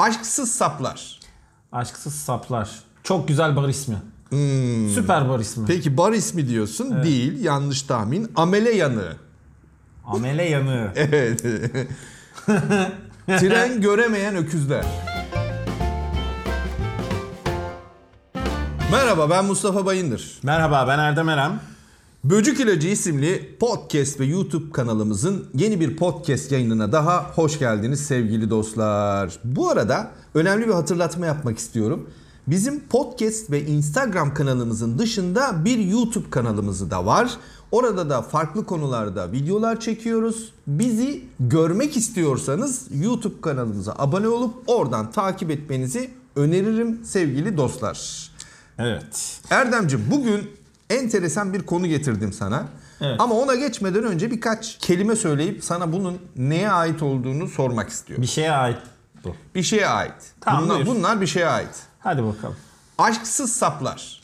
Aşksız saplar. Aşksız saplar. Çok güzel bar ismi. Süper bar ismi. Peki bar ismi diyorsun. Değil. Yanlış tahmin. Amele yanığı. Amele yanığı. Evet. Tren göremeyen öküzler. Merhaba ben Mustafa Bayındır. Merhaba ben Erdem Erem. Böcük İlacı isimli podcast ve YouTube kanalımızın yeni bir podcast yayınına daha hoş geldiniz sevgili dostlar. Bu arada önemli bir hatırlatma yapmak istiyorum. Bizim podcast ve Instagram kanalımızın dışında bir YouTube kanalımız da var. Orada da farklı konularda videolar çekiyoruz. Bizi görmek istiyorsanız YouTube kanalımıza abone olup oradan takip etmenizi öneririm sevgili dostlar. Evet. Erdemcim bugün enteresan bir konu getirdim sana. Evet. Ama ona geçmeden önce birkaç kelime söyleyip sana bunun neye ait olduğunu sormak istiyorum. Bir şeye ait bu. Bir şeye ait. Tamam, bunlar, buyur. bunlar bir şeye ait. Hadi bakalım. Aşksız saplar.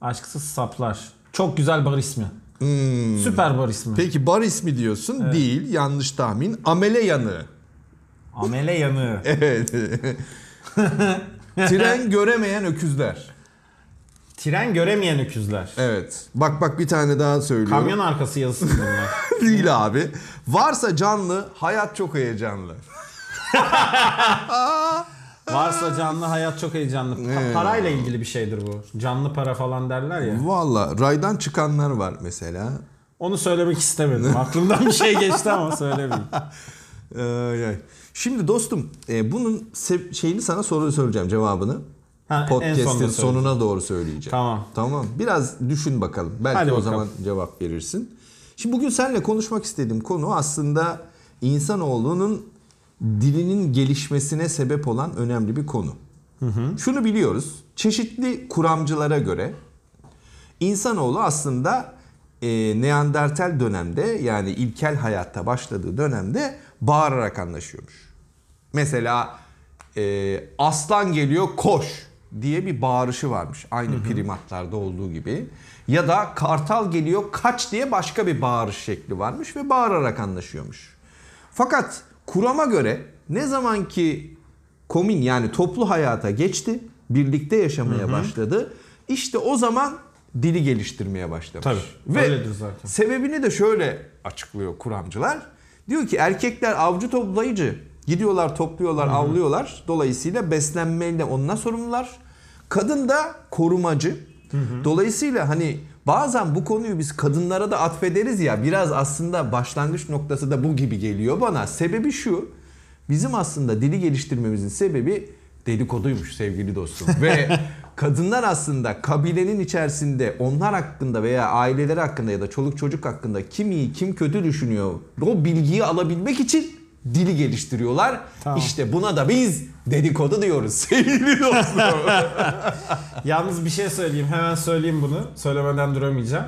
Aşksız saplar. Çok güzel bar ismi. Süper bar ismi. Peki bar ismi diyorsun. Değil. Yanlış tahmin. Amele yanığı. Amele yanığı. Evet. Tren göremeyen öküzler. Tren göremeyen öküzler. Evet. Bak bak bir tane daha söylüyorum. Kamyon arkası yazısı bunlar. Değil abi. Varsa canlı, hayat çok heyecanlı. Varsa canlı hayat çok heyecanlı. Pa- parayla ilgili bir şeydir bu. Canlı para falan derler ya. Valla raydan çıkanlar var mesela. Onu söylemek istemedim. Aklımdan bir şey geçti ama söylemeyeyim. Şimdi dostum e, bunun şeyini sana soru söyleyeceğim cevabını. Ha, Podcast'in sonuna doğru söyleyeceğim. Tamam. Tamam. Biraz düşün bakalım. Belki Hadi o bakalım. zaman cevap verirsin. Şimdi bugün seninle konuşmak istediğim konu aslında insanoğlunun dilinin gelişmesine sebep olan önemli bir konu. Şunu biliyoruz. Çeşitli kuramcılara göre insanoğlu aslında e, Neandertal dönemde yani ilkel hayatta başladığı dönemde bağırarak anlaşıyormuş. Mesela e, aslan geliyor koş diye bir bağırışı varmış. Aynı primatlarda olduğu gibi. Ya da kartal geliyor kaç diye başka bir bağırış şekli varmış ve bağırarak anlaşıyormuş. Fakat kurama göre ne zaman ki komün yani toplu hayata geçti, birlikte yaşamaya başladı. İşte o zaman dili geliştirmeye başlamış. Tabii, Ve öyledir zaten. sebebini de şöyle açıklıyor kuramcılar. Diyor ki erkekler avcı toplayıcı. Gidiyorlar, topluyorlar, avlıyorlar. Dolayısıyla beslenmeyle onunla sorumlular. Kadın da korumacı. Dolayısıyla hani bazen bu konuyu biz kadınlara da atfederiz ya biraz aslında başlangıç noktası da bu gibi geliyor bana. Sebebi şu. Bizim aslında dili geliştirmemizin sebebi dedikoduymuş sevgili dostum. Ve kadınlar aslında kabilenin içerisinde onlar hakkında veya aileleri hakkında ya da çoluk çocuk hakkında kim iyi kim kötü düşünüyor o bilgiyi alabilmek için dili geliştiriyorlar. Tamam. İşte buna da biz dedikodu diyoruz sevgili dostum. Yalnız bir şey söyleyeyim. Hemen söyleyeyim bunu. Söylemeden duramayacağım.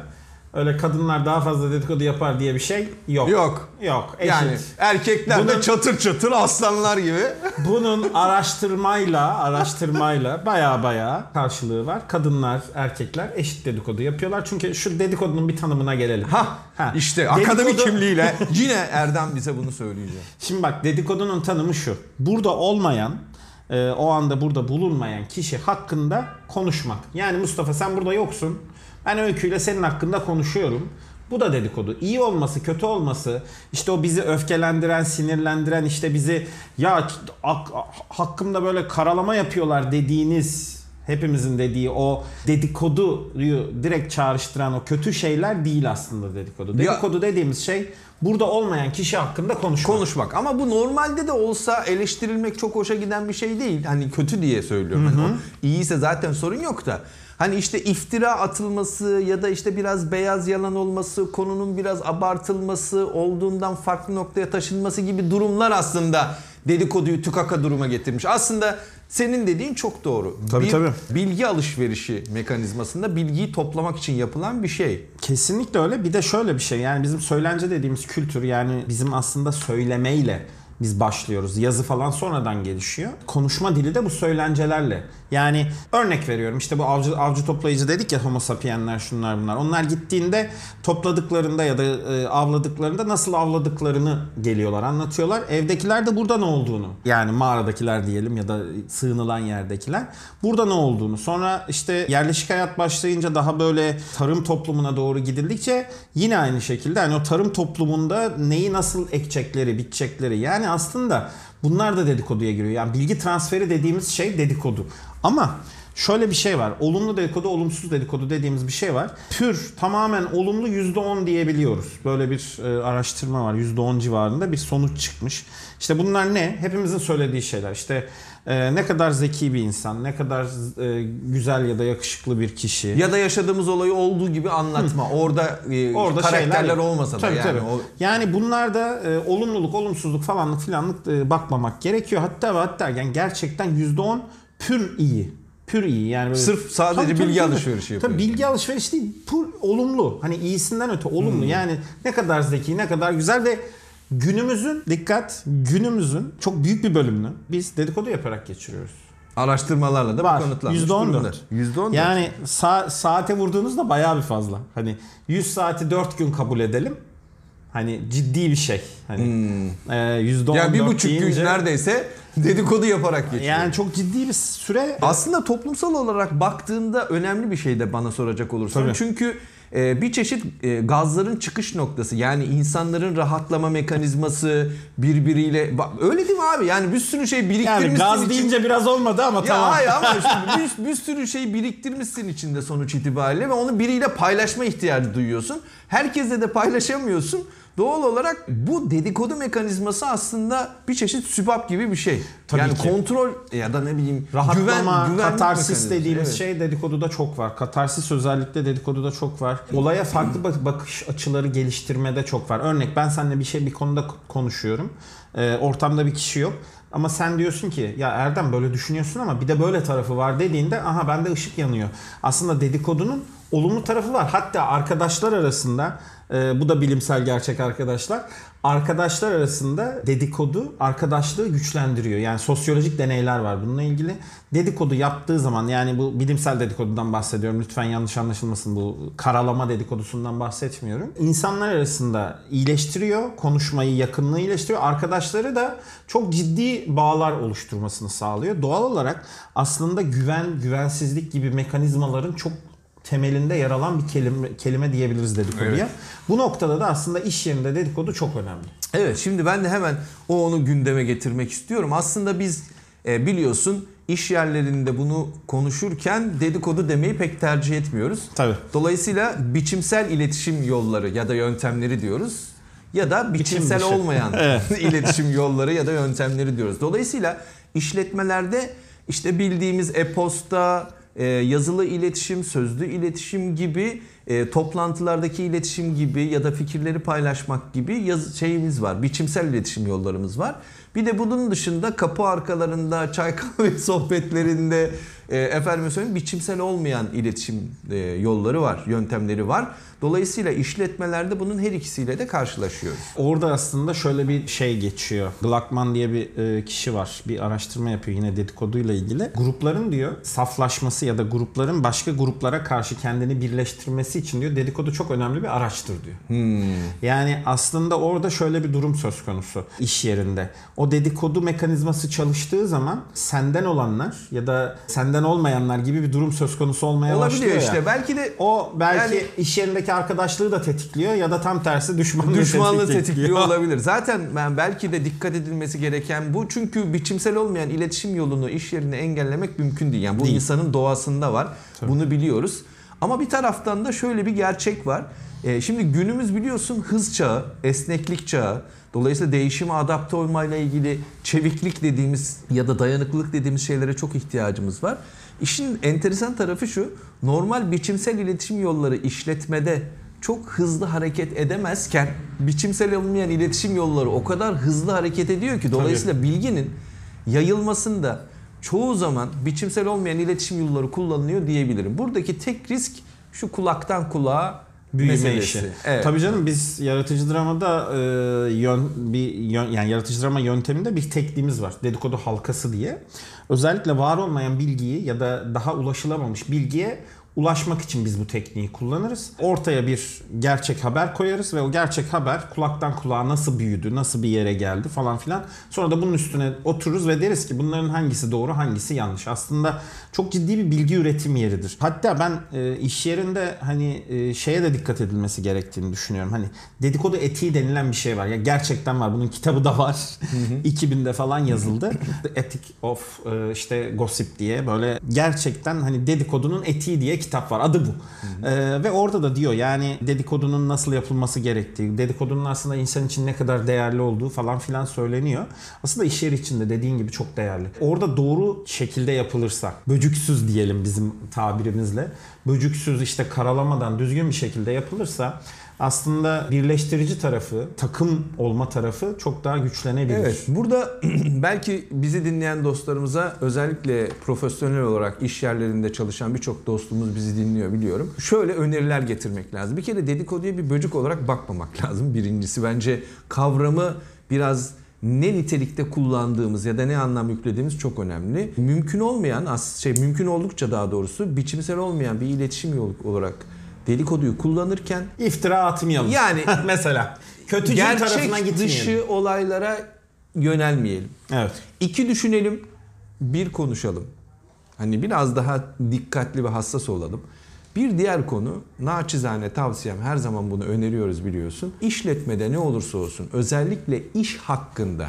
Öyle kadınlar daha fazla dedikodu yapar diye bir şey yok. Yok. Yok. Eşit. Yani erkekler de Bunun- çatır çatır aslanlar gibi. Bunun araştırmayla, araştırmayla baya baya karşılığı var. Kadınlar, erkekler eşit dedikodu yapıyorlar. Çünkü şu dedikodunun bir tanımına gelelim. Ha, Ha. işte Dedikodu- akademik kimliğiyle yine Erdem bize bunu söyleyecek. Şimdi bak dedikodunun tanımı şu. Burada olmayan, e, o anda burada bulunmayan kişi hakkında konuşmak. Yani Mustafa sen burada yoksun. Ben öyküyle senin hakkında konuşuyorum. Bu da dedikodu. İyi olması, kötü olması, işte o bizi öfkelendiren, sinirlendiren, işte bizi ya ak- hakkımda böyle karalama yapıyorlar dediğiniz hepimizin dediği o dedikoduyu direkt çağrıştıran o kötü şeyler değil aslında dedikodu. Ya- Dedikodu dediğimiz şey burada olmayan kişi hakkında konuşmak. konuşmak. Ama bu normalde de olsa eleştirilmek çok hoşa giden bir şey değil. Hani kötü diye söylüyorum. Hani o iyiyse zaten sorun yok da. Hani işte iftira atılması ya da işte biraz beyaz yalan olması, konunun biraz abartılması, olduğundan farklı noktaya taşınması gibi durumlar aslında dedikoduyu tükaka duruma getirmiş. Aslında senin dediğin çok doğru. Tabii, bir tabii. bilgi alışverişi mekanizmasında bilgiyi toplamak için yapılan bir şey. Kesinlikle öyle. Bir de şöyle bir şey. Yani bizim söylence dediğimiz kültür yani bizim aslında söylemeyle biz başlıyoruz. Yazı falan sonradan gelişiyor. Konuşma dili de bu söylencelerle. Yani örnek veriyorum işte bu avcı, avcı toplayıcı dedik ya homo sapienler şunlar bunlar. Onlar gittiğinde topladıklarında ya da e, avladıklarında nasıl avladıklarını geliyorlar anlatıyorlar. Evdekiler de burada ne olduğunu yani mağaradakiler diyelim ya da sığınılan yerdekiler burada ne olduğunu. Sonra işte yerleşik hayat başlayınca daha böyle tarım toplumuna doğru gidildikçe yine aynı şekilde hani o tarım toplumunda neyi nasıl ekecekleri, bitecekleri yani aslında bunlar da dedikoduya giriyor. Yani bilgi transferi dediğimiz şey dedikodu. Ama şöyle bir şey var. Olumlu dedikodu, olumsuz dedikodu dediğimiz bir şey var. Pür tamamen olumlu %10 diyebiliyoruz. Böyle bir e, araştırma var. %10 civarında bir sonuç çıkmış. İşte bunlar ne? Hepimizin söylediği şeyler. İşte e, ne kadar zeki bir insan, ne kadar e, güzel ya da yakışıklı bir kişi. Ya da yaşadığımız olayı olduğu gibi anlatma. Orada, e, Orada karakterler şeyler- olmasa da Tabii, yani. tabii. O, Yani bunlarda e, olumluluk, olumsuzluk falanlık filanlık e, bakmamak gerekiyor. Hatta ve hatta yani gerçekten %10 pür iyi. Pür iyi yani böyle. Sırf sadece bilgi alışverişi Tabii yapıyorsun. bilgi alışverişi değil, pür olumlu. Hani iyisinden öte olumlu. Hmm. Yani ne kadar zeki, ne kadar güzel ve günümüzün dikkat, günümüzün çok büyük bir bölümünü biz dedikodu yaparak geçiriyoruz. araştırmalarla da bu Var. kanıtlanmış %14. durumda. %14. Yani sa- saate vurduğunuzda bayağı bir fazla. Hani 100 saati 4 gün kabul edelim. Hani ciddi bir şey. Hani e, %14 Hmm. yani bir buçuk gün deyince- neredeyse dedikodu yaparak geçiyor. Yani çok ciddi bir süre. Aslında toplumsal olarak baktığında önemli bir şey de bana soracak olursan. Tabii. Çünkü e, bir çeşit e, gazların çıkış noktası yani insanların rahatlama mekanizması birbiriyle öyle değil mi abi? Yani bir sürü şey biriktirmişsin Yani gaz için- deyince biraz olmadı ama Ya tamam. hayır ama işte bir, bir sürü şey biriktirmişsin içinde sonuç itibariyle ve onu biriyle paylaşma ihtiyacı duyuyorsun. Herkesle de paylaşamıyorsun. Doğal olarak bu dedikodu mekanizması aslında bir çeşit sübap gibi bir şey. Tabii yani ki. kontrol ya da ne bileyim Rahatlama, güven, katarsis dediğimiz Evet. şey dedikoduda çok var. Katarsis özellikle dedikoduda çok var. Olaya farklı bak- bakış açıları geliştirmede çok var. Örnek ben seninle bir şey bir konuda konuşuyorum. Ee, ortamda bir kişi yok. Ama sen diyorsun ki ya Erdem böyle düşünüyorsun ama bir de böyle tarafı var dediğinde aha bende ışık yanıyor. Aslında dedikodunun olumlu tarafı var. Hatta arkadaşlar arasında e, bu da bilimsel gerçek arkadaşlar. Arkadaşlar arasında dedikodu arkadaşlığı güçlendiriyor. Yani sosyolojik deneyler var bununla ilgili. Dedikodu yaptığı zaman yani bu bilimsel dedikodudan bahsediyorum. Lütfen yanlış anlaşılmasın bu karalama dedikodusundan bahsetmiyorum. İnsanlar arasında iyileştiriyor. Konuşmayı, yakınlığı iyileştiriyor. Arkadaşları da çok ciddi bağlar oluşturmasını sağlıyor. Doğal olarak aslında güven, güvensizlik gibi mekanizmaların çok temelinde yer alan bir kelime, kelime diyebiliriz dedikoduya. Evet. Bu noktada da aslında iş yerinde dedikodu çok önemli. Evet şimdi ben de hemen o onu gündeme getirmek istiyorum. Aslında biz e, biliyorsun iş yerlerinde bunu konuşurken dedikodu demeyi pek tercih etmiyoruz. Tabii. Dolayısıyla biçimsel iletişim yolları ya da yöntemleri diyoruz. Ya da biçimsel dışı. olmayan iletişim yolları ya da yöntemleri diyoruz. Dolayısıyla işletmelerde işte bildiğimiz e-posta, e, yazılı iletişim, sözlü iletişim gibi e, toplantılardaki iletişim gibi ya da fikirleri paylaşmak gibi şeyimiz var. Biçimsel iletişim yollarımız var. Bir de bunun dışında kapı arkalarında, çay kahve sohbetlerinde e, efendim söyleyeyim biçimsel olmayan iletişim e, yolları var, yöntemleri var. Dolayısıyla işletmelerde bunun her ikisiyle de karşılaşıyoruz. Orada aslında şöyle bir şey geçiyor. Gluckman diye bir e, kişi var. Bir araştırma yapıyor yine dedikoduyla ilgili. Grupların diyor saflaşması ya da grupların başka gruplara karşı kendini birleştirmesi için diyor dedikodu çok önemli bir araçtır diyor. Yani aslında orada şöyle bir durum söz konusu iş yerinde. O dedikodu mekanizması çalıştığı zaman senden olanlar ya da senden olmayanlar gibi bir durum söz konusu olmaya Olabiliyor başlıyor işte. ya. Belki de O belki Yani- iş yerindeki arkadaşlığı da tetikliyor ya da tam tersi düşmanlığı, düşmanlığı tetikliyor. tetikliyor olabilir. Zaten ben belki de dikkat edilmesi gereken bu. Çünkü biçimsel olmayan iletişim yolunu iş yerine engellemek mümkün değil. Yani bu Değil. insanın doğasında var. Bunu biliyoruz. Ama bir taraftan da şöyle bir gerçek var. Ee, şimdi günümüz biliyorsun hız çağı, esneklik çağı. Dolayısıyla değişime adapte olmayla ilgili çeviklik dediğimiz ya da dayanıklılık dediğimiz şeylere çok ihtiyacımız var. İşin enteresan tarafı şu. Normal biçimsel iletişim yolları işletmede çok hızlı hareket edemezken biçimsel olmayan iletişim yolları o kadar hızlı hareket ediyor ki dolayısıyla bilginin yayılmasında çoğu zaman biçimsel olmayan iletişim yolları kullanılıyor diyebilirim. Buradaki tek risk şu kulaktan kulağa büyüme meselesi. işi. Evet. Tabii canım biz yaratıcı dramada e, yön bir yön, yani yaratıcı drama yönteminde bir tekniğimiz var. Dedikodu halkası diye. Özellikle var olmayan bilgiyi ya da daha ulaşılamamış bilgiye ulaşmak için biz bu tekniği kullanırız. Ortaya bir gerçek haber koyarız ve o gerçek haber kulaktan kulağa nasıl büyüdü, nasıl bir yere geldi falan filan. Sonra da bunun üstüne otururuz ve deriz ki bunların hangisi doğru, hangisi yanlış. Aslında çok ciddi bir bilgi üretim yeridir. Hatta ben e, iş yerinde hani e, şeye de dikkat edilmesi gerektiğini düşünüyorum. Hani dedikodu etiği denilen bir şey var. Ya gerçekten var. Bunun kitabı da var. 2000'de falan yazıldı. The Ethic of e, işte Gossip diye böyle gerçekten hani dedikodunun etiği diye kitap var. Adı bu. E, ve orada da diyor yani dedikodunun nasıl yapılması gerektiği, dedikodunun aslında insan için ne kadar değerli olduğu falan filan söyleniyor. Aslında iş yeri içinde dediğin gibi çok değerli. Orada doğru şekilde yapılırsa, böcüksüz diyelim bizim tabirimizle, böcüksüz işte karalamadan düzgün bir şekilde yapılırsa aslında birleştirici tarafı, takım olma tarafı çok daha güçlenebilir. Evet, burada belki bizi dinleyen dostlarımıza özellikle profesyonel olarak iş yerlerinde çalışan birçok dostumuz bizi dinliyor biliyorum. Şöyle öneriler getirmek lazım. Bir kere dedikoduya bir böcek olarak bakmamak lazım. Birincisi bence kavramı biraz ne nitelikte kullandığımız ya da ne anlam yüklediğimiz çok önemli. Mümkün olmayan, şey mümkün oldukça daha doğrusu biçimsel olmayan bir iletişim yolu olarak dedikoduyu kullanırken İftira atmayalım. yani mesela kötücül tarafına gitmeyelim. dışı olaylara yönelmeyelim. Evet. İki düşünelim, bir konuşalım. Hani biraz daha dikkatli ve hassas olalım. Bir diğer konu, naçizane tavsiyem her zaman bunu öneriyoruz biliyorsun. İşletmede ne olursa olsun özellikle iş hakkında,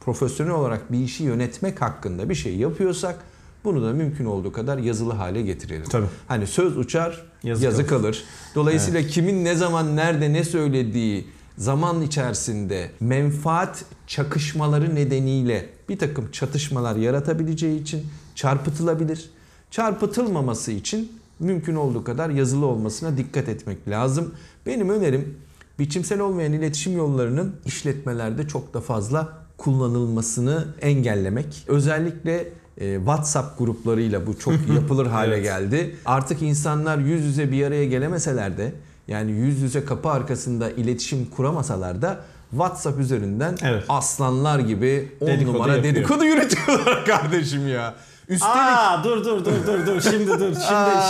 profesyonel olarak bir işi yönetmek hakkında bir şey yapıyorsak bunu da mümkün olduğu kadar yazılı hale getirelim. Tabii. Hani söz uçar, Yazı yazı, kalır. kalır. Dolayısıyla kimin ne zaman nerede ne söylediği zaman içerisinde menfaat çakışmaları nedeniyle bir takım çatışmalar yaratabileceği için çarpıtılabilir. Çarpıtılmaması için mümkün olduğu kadar yazılı olmasına dikkat etmek lazım. Benim önerim biçimsel olmayan iletişim yollarının işletmelerde çok da fazla kullanılmasını engellemek. Özellikle e, WhatsApp gruplarıyla bu çok yapılır hale Evet. geldi. Artık insanlar yüz yüze bir araya gelemeseler de yani yüz yüze kapı arkasında iletişim kuramasalar da WhatsApp üzerinden Evet. aslanlar gibi 10 Dedikodu numara yapıyor. dedikodu yürütüyorlar kardeşim ya. Üstelik Aa dur dur dur dur dur şimdi dur şimdi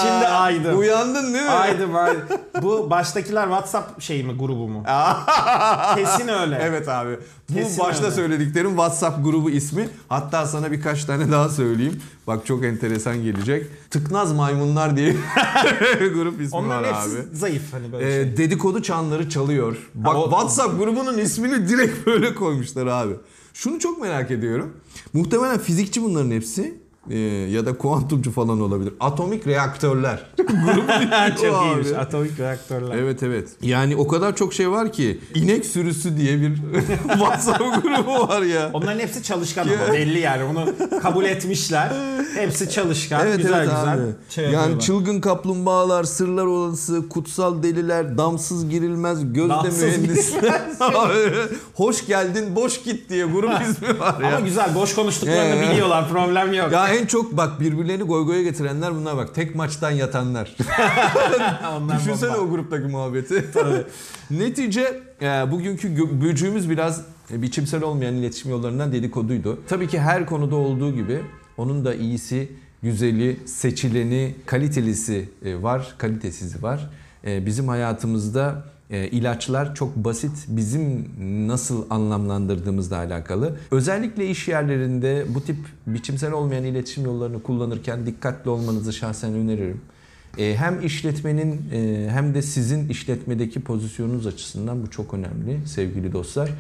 şimdi aydım. Uyandın değil mi? Aydım aydım. Bu baştakiler WhatsApp şey mi grubu mu? Kesin öyle. Evet abi. Bu Kesin başta öyle. söylediklerim WhatsApp grubu ismi. Hatta sana birkaç tane daha söyleyeyim. Bak çok enteresan gelecek. Tıknaz Maymunlar diye grup ismi Onların var abi. zayıf hani böyle Ee, şey. dedikodu çanları çalıyor. Bak o- WhatsApp grubunun ismini direkt böyle koymuşlar abi. Şunu çok merak ediyorum. Muhtemelen fizikçi bunların hepsi. Ee, ya da kuantumcu falan olabilir. Atomik reaktörler. Çok iyiymiş. abi. Atomik reaktörler. Evet evet. Yani o kadar çok şey var ki. inek sürüsü diye bir WhatsApp grubu var ya. Onların hepsi çalışkan ama belli yani onu kabul etmişler. Hepsi çalışkan. Evet güzel evet güzel. abi. Şey yani yapıyorlar. çılgın kaplumbağalar, sırlar odası, kutsal deliler, damsız girilmez, gözde Damsız mühendisler. Hoş geldin, boş git diye grup ismi var ya. Ama güzel boş konuştuklarını biliyorlar problem yok. Ya en çok bak birbirlerini goygoya getirenler bunlar bak. Tek maçtan yatanlar. Düşünsene bomba. o gruptaki muhabbeti. Netice e, bugünkü böcüğümüz biraz e, biçimsel olmayan iletişim yollarından dedikoduydu. Tabii ki her konuda olduğu gibi onun da iyisi, güzeli, seçileni, kalitelisi e, var, kalitesizi var. E, Bizim hayatımızda e, ilaçlar çok basit bizim nasıl anlamlandırdığımızla alakalı. Özellikle iş yerlerinde bu tip biçimsel olmayan iletişim yollarını kullanırken dikkatli olmanızı şahsen öneririm. E, hem işletmenin e, hem de sizin işletmedeki pozisyonunuz açısından bu çok önemli sevgili dostlar.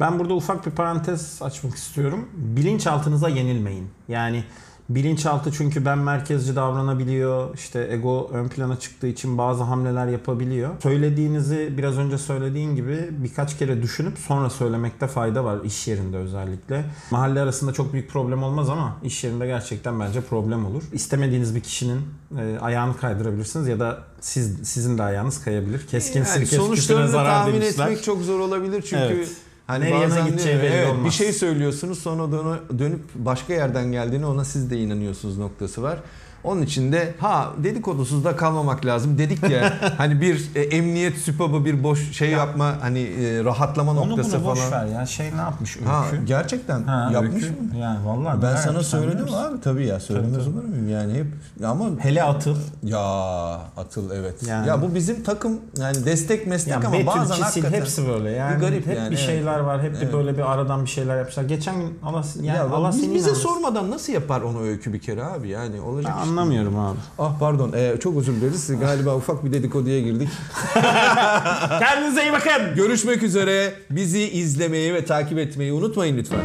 Ben burada ufak bir parantez açmak istiyorum. Bilinçaltınıza yenilmeyin. Yani bilinçaltı çünkü ben merkezci davranabiliyor. İşte ego ön plana çıktığı için bazı hamleler yapabiliyor. Söylediğinizi biraz önce söylediğin gibi birkaç kere düşünüp sonra söylemekte fayda var iş yerinde özellikle. Mahalle arasında çok büyük problem olmaz ama iş yerinde gerçekten bence problem olur. İstemediğiniz bir kişinin e, ayağını kaydırabilirsiniz ya da siz sizin de ayağınız kayabilir. Keskin Yani sirke sonuçlarını zarar tahmin demişler. etmek çok zor olabilir çünkü Evet. Hani Nereye bazen gideceği belli evet, olmaz. bir şey söylüyorsunuz sonra dönü- dönüp başka yerden geldiğini ona siz de inanıyorsunuz noktası var. Onun için de ha dedikodusuz da kalmamak lazım. Dedik ya hani bir e, emniyet süpabı bir boş şey yapma hani e, rahatlama Onu noktası bunu boş falan. ver ya. Şey ne yapmış Öykü? Ha gerçekten Ha, yapmış Öykü. mı? Yani vallahi Ben sana söyledim abi tabii ya söylemez Tabii, olur muyum yani hep ama Hele atıl. ya atıl evet. Yani. Ya bu bizim takım yani destek meslek Ya ama Betül, bazen Kisil hakikaten hepsi böyle yani. bir garip hep yani, bir evet. şeyler var. Hep bir Evet. böyle bir aradan bir şeyler yapmışlar. Geçen gün Allah yani ya Allah biz- seni bize inandırsın. sormadan nasıl yapar onu öykü bir kere abi yani olacak değil. Anlamıyorum abi. Ah pardon ee, çok özür dileriz galiba ufak bir dedikoduya girdik. Kendinize iyi bakın. Görüşmek üzere bizi izlemeyi ve takip etmeyi unutmayın lütfen.